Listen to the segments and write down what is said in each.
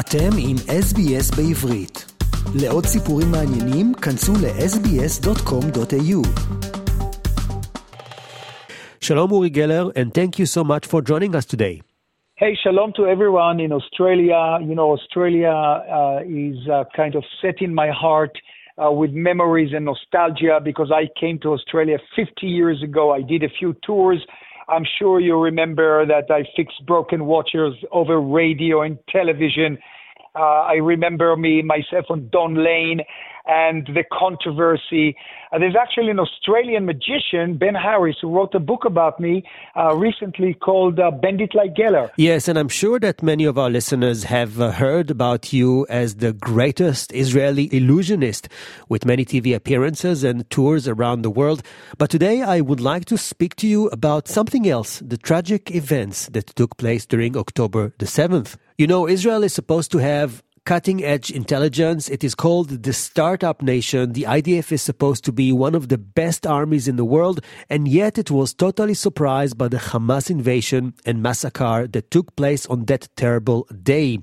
אתם עם SBS בעברית. לעוד סיפורים מעניינים, כנסו ל-sbs.com.au. Shalom Uri Geller, and thank you so much for joining us today. Hey, shalom to everyone in Australia. You know, Australia uh, is uh, kind of set in my heart uh, with memories and nostalgia because I came to Australia 50 years ago. I did a few tours. I'm sure you remember that I fixed broken watches over radio and television. Uh, I remember me myself on Don Lane and the controversy. Uh, there's actually an Australian magician, Ben Harris, who wrote a book about me uh, recently called uh, Bend It Like Geller. Yes, and I'm sure that many of our listeners have uh, heard about you as the greatest Israeli illusionist with many TV appearances and tours around the world. But today I would like to speak to you about something else the tragic events that took place during October the 7th. You know, Israel is supposed to have cutting edge intelligence. It is called the Startup Nation. The IDF is supposed to be one of the best armies in the world, and yet it was totally surprised by the Hamas invasion and massacre that took place on that terrible day.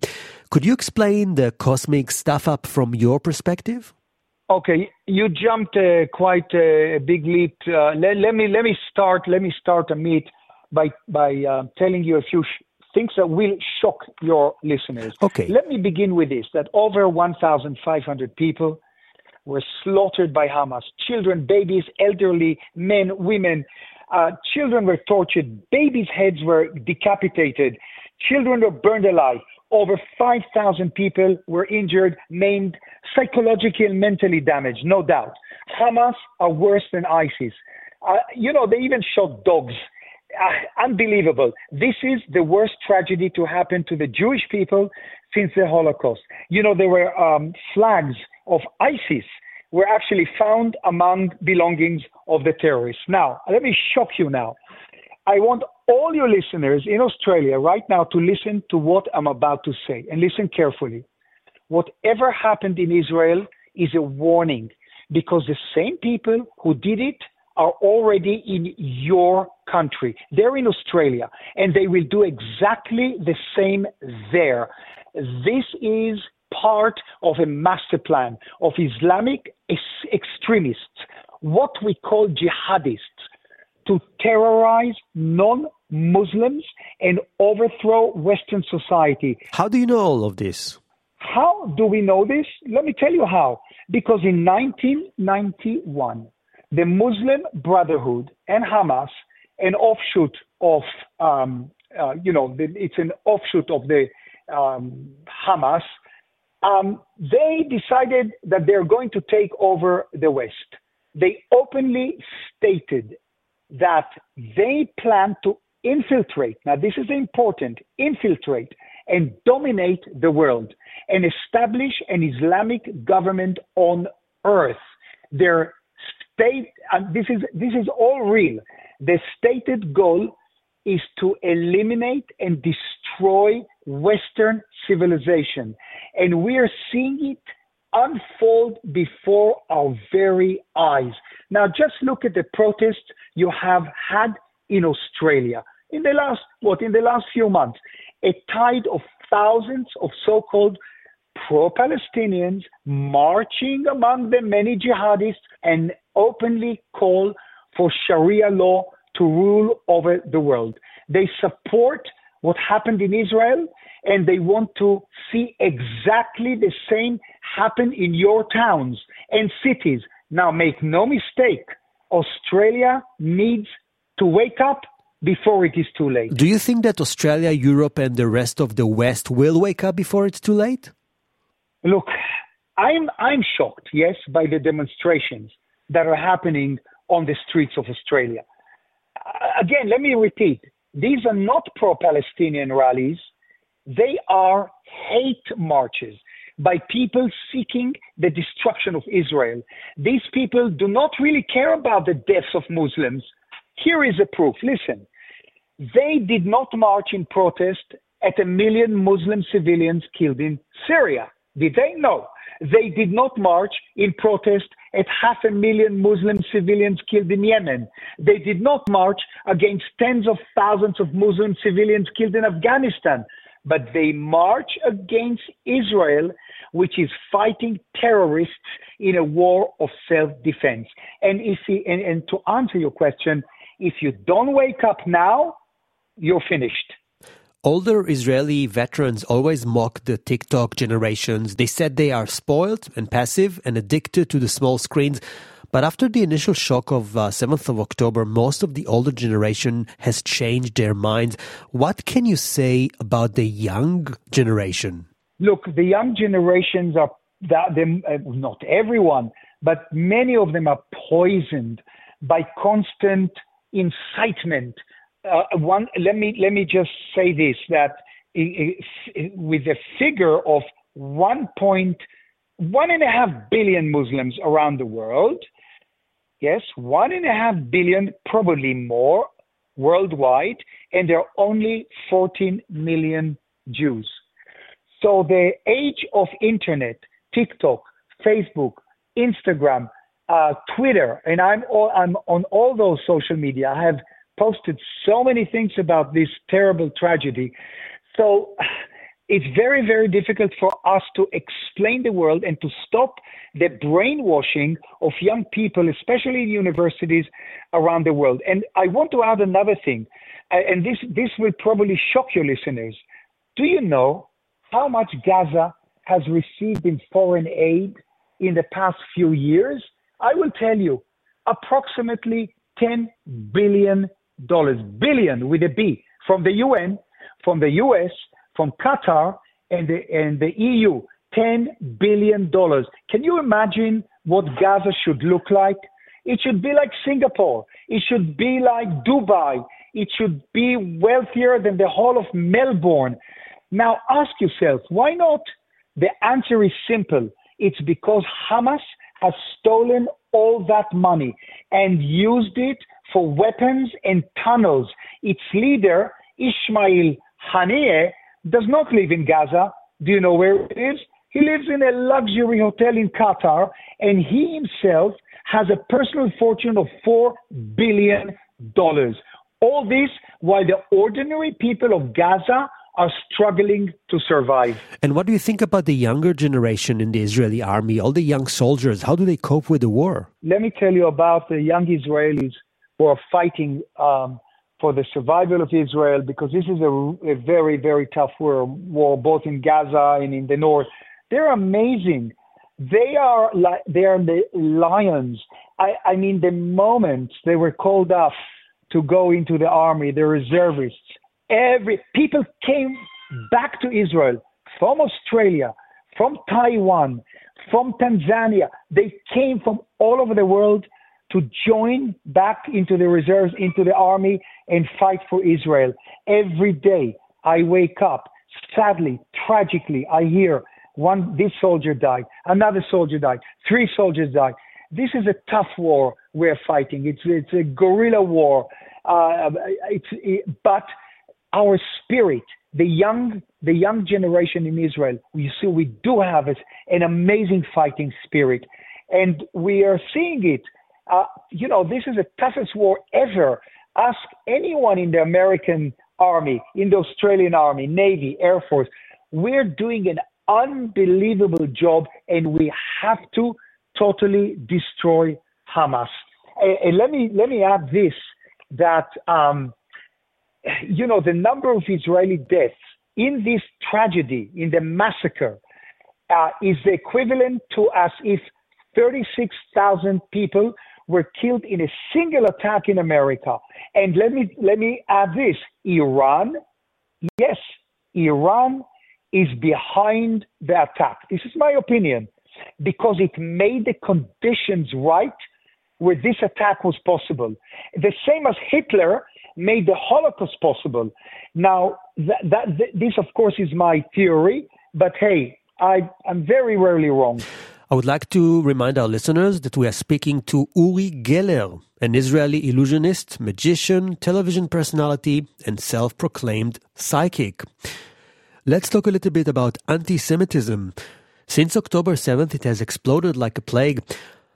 Could you explain the cosmic stuff up from your perspective? Okay, you jumped uh, quite a big leap. Uh, let, let, me let me start. Let me start Amit by by uh, telling you a few sh- things that will shock your listeners. Okay. Let me begin with this that over 1,500 people were slaughtered by Hamas children, babies, elderly, men, women. Uh, children were tortured, babies' heads were decapitated, children were burned alive. Over 5,000 people were injured, maimed, psychologically and mentally damaged, no doubt. Hamas are worse than ISIS. Uh, you know, they even shot dogs uh, unbelievable. This is the worst tragedy to happen to the Jewish people since the Holocaust. You know, there were um, flags of ISIS were actually found among belongings of the terrorists. Now, let me shock you now. I want all your listeners in Australia right now to listen to what I'm about to say and listen carefully. Whatever happened in Israel is a warning because the same people who did it are already in your country. They're in Australia and they will do exactly the same there. This is part of a master plan of Islamic ex- extremists, what we call jihadists, to terrorize non Muslims and overthrow Western society. How do you know all of this? How do we know this? Let me tell you how. Because in 1991, the Muslim Brotherhood and Hamas, an offshoot of, um, uh, you know, it's an offshoot of the um, Hamas, um, they decided that they're going to take over the West. They openly stated that they plan to infiltrate, now this is important, infiltrate and dominate the world and establish an Islamic government on earth. Their state, and this is this is all real. The stated goal is to eliminate and destroy Western civilization, and we are seeing it unfold before our very eyes. Now, just look at the protests you have had in Australia in the last what in the last few months. A tide of thousands of so-called pro Palestinians marching among the many jihadists and openly call for Sharia law to rule over the world. They support what happened in Israel and they want to see exactly the same happen in your towns and cities. Now, make no mistake, Australia needs to wake up before it is too late. Do you think that Australia, Europe, and the rest of the West will wake up before it's too late? Look, I'm I'm shocked, yes, by the demonstrations that are happening on the streets of Australia. Again, let me repeat: these are not pro-Palestinian rallies; they are hate marches by people seeking the destruction of Israel. These people do not really care about the deaths of Muslims. Here is a proof. Listen, they did not march in protest at a million Muslim civilians killed in Syria. Did they? No. They did not march in protest at half a million Muslim civilians killed in Yemen. They did not march against tens of thousands of Muslim civilians killed in Afghanistan. but they march against Israel, which is fighting terrorists in a war of self-defense. And if he, and, and to answer your question, if you don't wake up now, you're finished. Older Israeli veterans always mock the TikTok generations. They said they are spoiled and passive and addicted to the small screens. But after the initial shock of uh, 7th of October, most of the older generation has changed their minds. What can you say about the young generation? Look, the young generations are that them, uh, not everyone, but many of them are poisoned by constant incitement uh, one, let me let me just say this that with a figure of one point one and a half billion Muslims around the world, yes, one and a half billion, probably more worldwide, and there are only 14 million Jews. So the age of internet, TikTok, Facebook, Instagram, uh, Twitter, and I'm all, I'm on all those social media. I have posted so many things about this terrible tragedy. So it's very, very difficult for us to explain the world and to stop the brainwashing of young people, especially in universities around the world. And I want to add another thing, uh, and this, this will probably shock your listeners. Do you know how much Gaza has received in foreign aid in the past few years? I will tell you, approximately 10 billion dollars, billion with a B, from the UN, from the US, from Qatar, and the, and the EU. $10 billion. Can you imagine what Gaza should look like? It should be like Singapore. It should be like Dubai. It should be wealthier than the whole of Melbourne. Now ask yourself, why not? The answer is simple. It's because Hamas has stolen all that money and used it for weapons and tunnels. Its leader, Ismail Haniyeh, does not live in Gaza. Do you know where he lives? He lives in a luxury hotel in Qatar, and he himself has a personal fortune of $4 billion. All this while the ordinary people of Gaza are struggling to survive. And what do you think about the younger generation in the Israeli army, all the young soldiers? How do they cope with the war? Let me tell you about the young Israelis who are fighting um, for the survival of Israel because this is a, a very, very tough war, war, both in Gaza and in the north. They're amazing. They are like they are the lions. I, I mean, the moment they were called up to go into the army, the reservists, every people came back to Israel from Australia, from Taiwan, from Tanzania. They came from all over the world to join back into the reserves, into the army, and fight for Israel. Every day I wake up, sadly, tragically, I hear one, this soldier died, another soldier died, three soldiers died. This is a tough war we're fighting. It's, it's a guerrilla war. Uh, it's, it, but our spirit, the young, the young generation in Israel, we see we do have an amazing fighting spirit, and we are seeing it. Uh, you know, this is the toughest war ever. Ask anyone in the American Army, in the Australian Army, Navy, Air Force. We're doing an unbelievable job, and we have to totally destroy Hamas. And, and let me let me add this: that um, you know, the number of Israeli deaths in this tragedy, in the massacre, uh, is the equivalent to as if 36,000 people were killed in a single attack in America. And let me let me add this: Iran, yes, Iran is behind the attack. This is my opinion because it made the conditions right where this attack was possible. The same as Hitler made the Holocaust possible. Now, that, this, of course, is my theory, but hey, I, I'm very rarely wrong. I would like to remind our listeners that we are speaking to Uri Geller, an Israeli illusionist, magician, television personality, and self proclaimed psychic. Let's talk a little bit about anti Semitism. Since October 7th, it has exploded like a plague.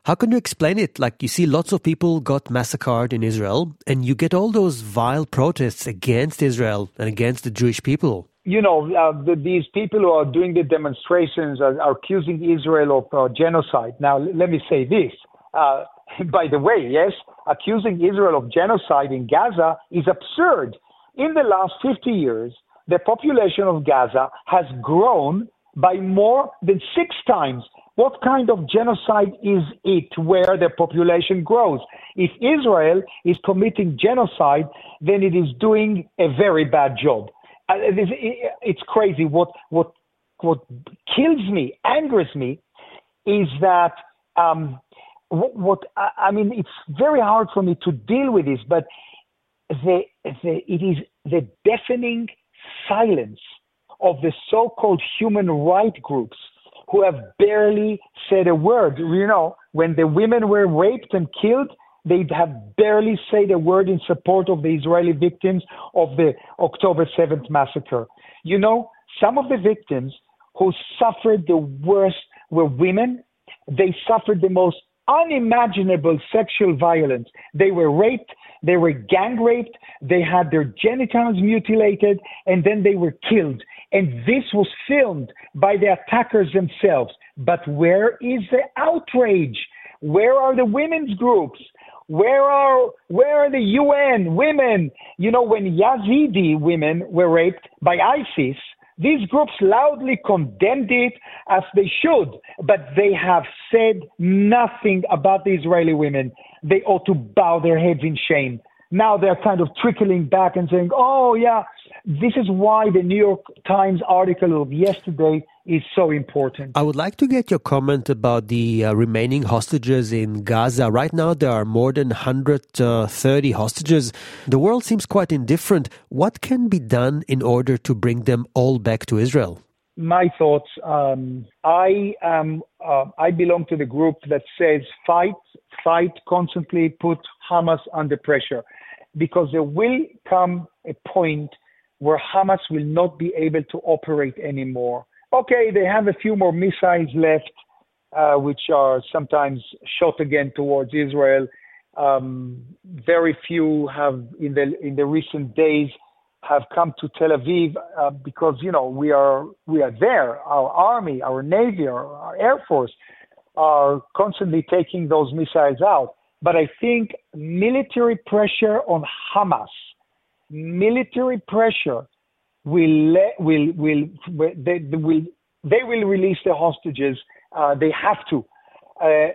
How can you explain it? Like you see lots of people got massacred in Israel and you get all those vile protests against Israel and against the Jewish people. You know, uh, the, these people who are doing the demonstrations are, are accusing Israel of uh, genocide. Now, let me say this. Uh, by the way, yes, accusing Israel of genocide in Gaza is absurd. In the last 50 years, the population of Gaza has grown by more than six times. What kind of genocide is it where the population grows? If Israel is committing genocide, then it is doing a very bad job. It's crazy. What what what kills me, angers me, is that um, what, what I mean. It's very hard for me to deal with this, but the, the it is the deafening silence of the so-called human rights groups who have barely said a word. You know, when the women were raped and killed, they'd have barely said a word in support of the Israeli victims of the October 7th massacre. You know, some of the victims who suffered the worst were women. They suffered the most unimaginable sexual violence. They were raped, they were gang raped, they had their genitals mutilated, and then they were killed. And this was filmed by the attackers themselves. But where is the outrage? Where are the women's groups? Where are where are the UN women? You know, when Yazidi women were raped by ISIS, these groups loudly condemned it as they should, but they have said nothing about the Israeli women. They ought to bow their heads in shame. Now they're kind of trickling back and saying, oh, yeah, this is why the New York Times article of yesterday is so important. I would like to get your comment about the uh, remaining hostages in Gaza. Right now, there are more than 130 uh, hostages. The world seems quite indifferent. What can be done in order to bring them all back to Israel? My thoughts. Um, I am. Uh, I belong to the group that says fight, fight constantly, put Hamas under pressure, because there will come a point where Hamas will not be able to operate anymore okay, they have a few more missiles left, uh, which are sometimes shot again towards Israel. Um, very few have in the in the recent days have come to Tel Aviv uh, because you know we are we are there. Our army, our navy, our, our air force are constantly taking those missiles out. But I think military pressure on Hamas, military pressure will let will will they will they will release the hostages. Uh, they have to. Uh,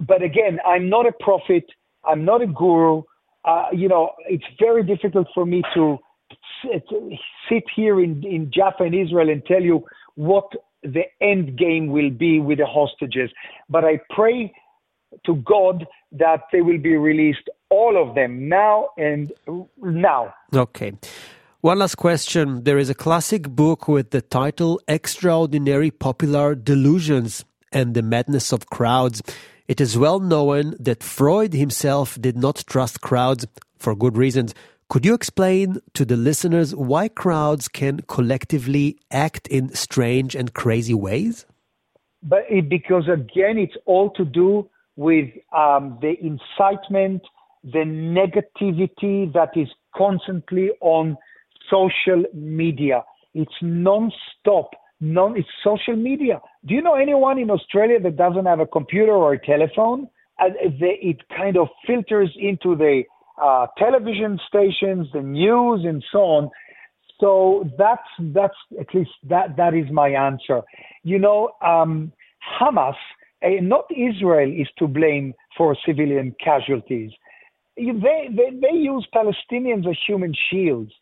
but again, I'm not a prophet. I'm not a guru. Uh, you know, it's very difficult for me to sit here in, in Jaffa in Israel and tell you what the end game will be with the hostages. But I pray to God that they will be released, all of them, now and now. Okay. One last question. There is a classic book with the title Extraordinary Popular Delusions and the Madness of Crowds. It is well known that Freud himself did not trust crowds for good reasons. Could you explain to the listeners why crowds can collectively act in strange and crazy ways? But it, because again, it's all to do with um, the incitement, the negativity that is constantly on social media. It's non-stop. Non, it's social media. Do you know anyone in Australia that doesn't have a computer or a telephone? And they, it kind of filters into the uh, television stations, the news, and so on. So that's that's at least that that is my answer. You know, um, Hamas, uh, not Israel, is to blame for civilian casualties. They, they they use Palestinians as human shields.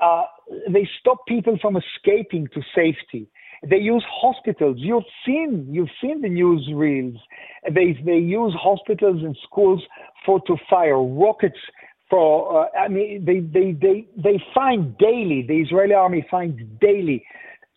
Uh, they stop people from escaping to safety. They use hospitals. You've seen you've seen the news reels. They they use hospitals and schools for to fire rockets. For uh, I mean they they they they find daily. The Israeli army finds daily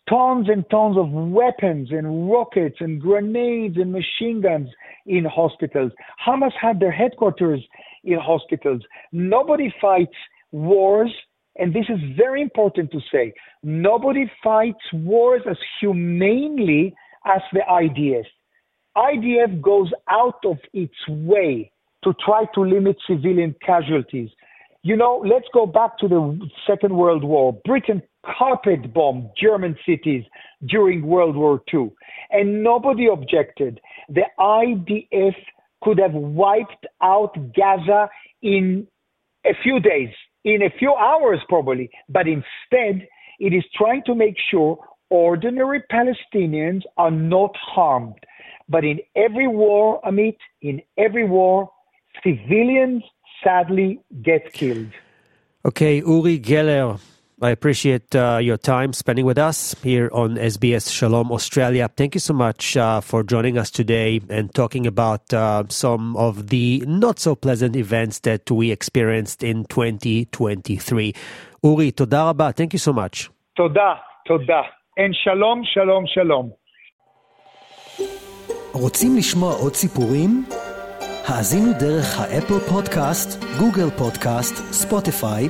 tons and tons of weapons and rockets and grenades and machine guns in hospitals. Hamas had their headquarters in hospitals. Nobody fights wars and this is very important to say, nobody fights wars as humanely as the IDF. IDF goes out of its way to try to limit civilian casualties. You know, let's go back to the Second World War. Britain carpet bombed German cities during World War II. And nobody objected. The IDF could have wiped out Gaza in a few days, in a few hours probably, but instead it is trying to make sure ordinary Palestinians are not harmed. But in every war, Amit, in every war, civilians sadly get killed. Okay, Uri Geller, I appreciate uh, your time spending with us here on SBS Shalom Australia. Thank you so much uh, for joining us today and talking about uh, some of the not so pleasant events that we experienced in 2023. Uri, toda rabba. Thank you so much. Toda, toda. And shalom, shalom, shalom. רוצים לשמוע עוד סיפורים? האזינו דרך האפל פודקאסט, גוגל פודקאסט, ספוטיפיי,